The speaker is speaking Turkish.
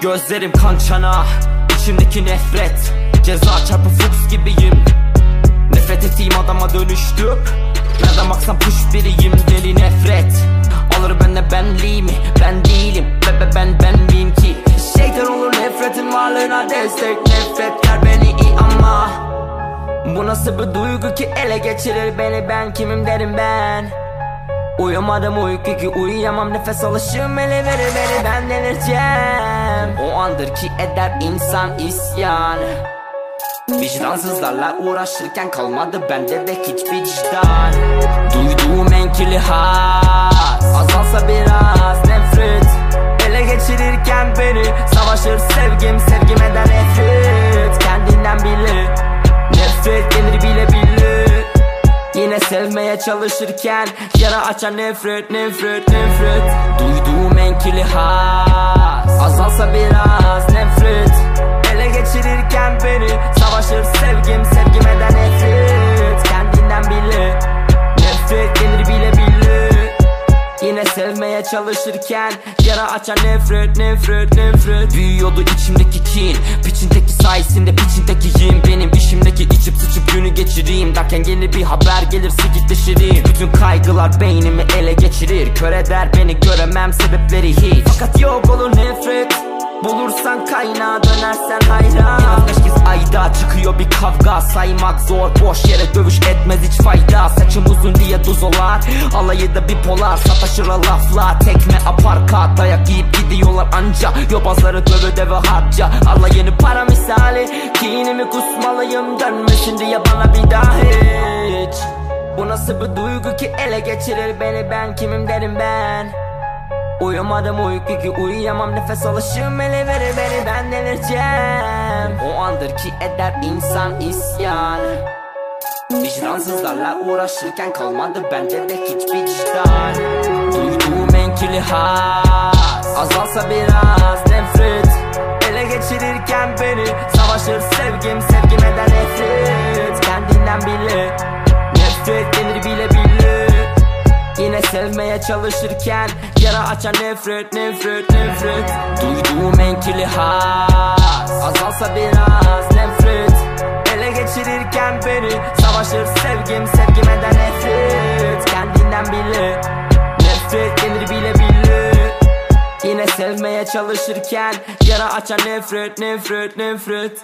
Gözlerim kan çana içimdeki nefret. Ceza çarpı fuchs gibiyim. Nefret ettiğim adama dönüştüm Nereden baksan puş biriyim deli nefret. Alır bende benliğimi ben değilim. Bebe ben ben miyim ki? Şeytan olur nefretin varlığına destek. Nefretler beni iyi ama Bu nasıl bir duygu ki ele geçirir beni? Ben kimim derim ben Uyumadım uyku ki uyuyamam. Nefes alışım ele verir beni ben delireceğim. O andır ki eder insan isyan. Vicdansızlarla uğraşırken kalmadı bende de hiçbir vicdan. Duyduğum enkili has Azalsa biraz nefret sevmeye çalışırken Yara açan nefret nefret nefret. Duyduğum enkili has Azalsa biraz nefret. Ele geçirirken beni Savaşır sevgim sevgime de nefret. Kendinden bile Nefret gelir bile bile. Yine sevmeye çalışırken Yara açan nefret nefret nefret. Büyüyordu içimdeki kin Piçindeki sayesinde piçindekiyim Benim işimdeki içip sıçıp günü geçireyim. Derken gelir bir haber gelir sikitleşirim Bütün kaygılar beynimi ele geçirir. Kör eder beni göremem sebepleri hiç. Fakat yok olur nefret. Bulursan kaynağı dönersen hayran. Beş kez ayda çıkıyor bir kavga. Saymak zor boş yere dövüş etmez hiç fayda. Saçım uzun diye duzolar Alayı da bipolar Sataşır lafla Tekme aparkat Dayak yiyip gidiyorlar anca. Yobazları dövü deve harca. Alayını para misali. Kinimi kusmalıyım Dönmesin diye bana bir daha hiç Bu nasıl bir duygu ki ele geçirir beni? Ben kimim derim ben? Uyumadım uyku ki uyuyamam. Nefes alışım ele verir beni. Ben delireceğim. O andır ki eder insan isyan. Vicdansızlarla uğraşırken kalmadı bende de hiçbir vicdan. Duyduğum enkili has Azalsa biraz nefret. Ele geçirirken beni Savaşır sevgim sevgime de nefret çalışırken Yara açan nefret nefret nefret. Duyduğum enkili has Azalsa biraz nefret. Ele geçirirken beni Savaşır sevgim sevgime de nefret. Kendinden bile Nefret denir bile bile. Yine sevmeye çalışırken Yara açan nefret nefret nefret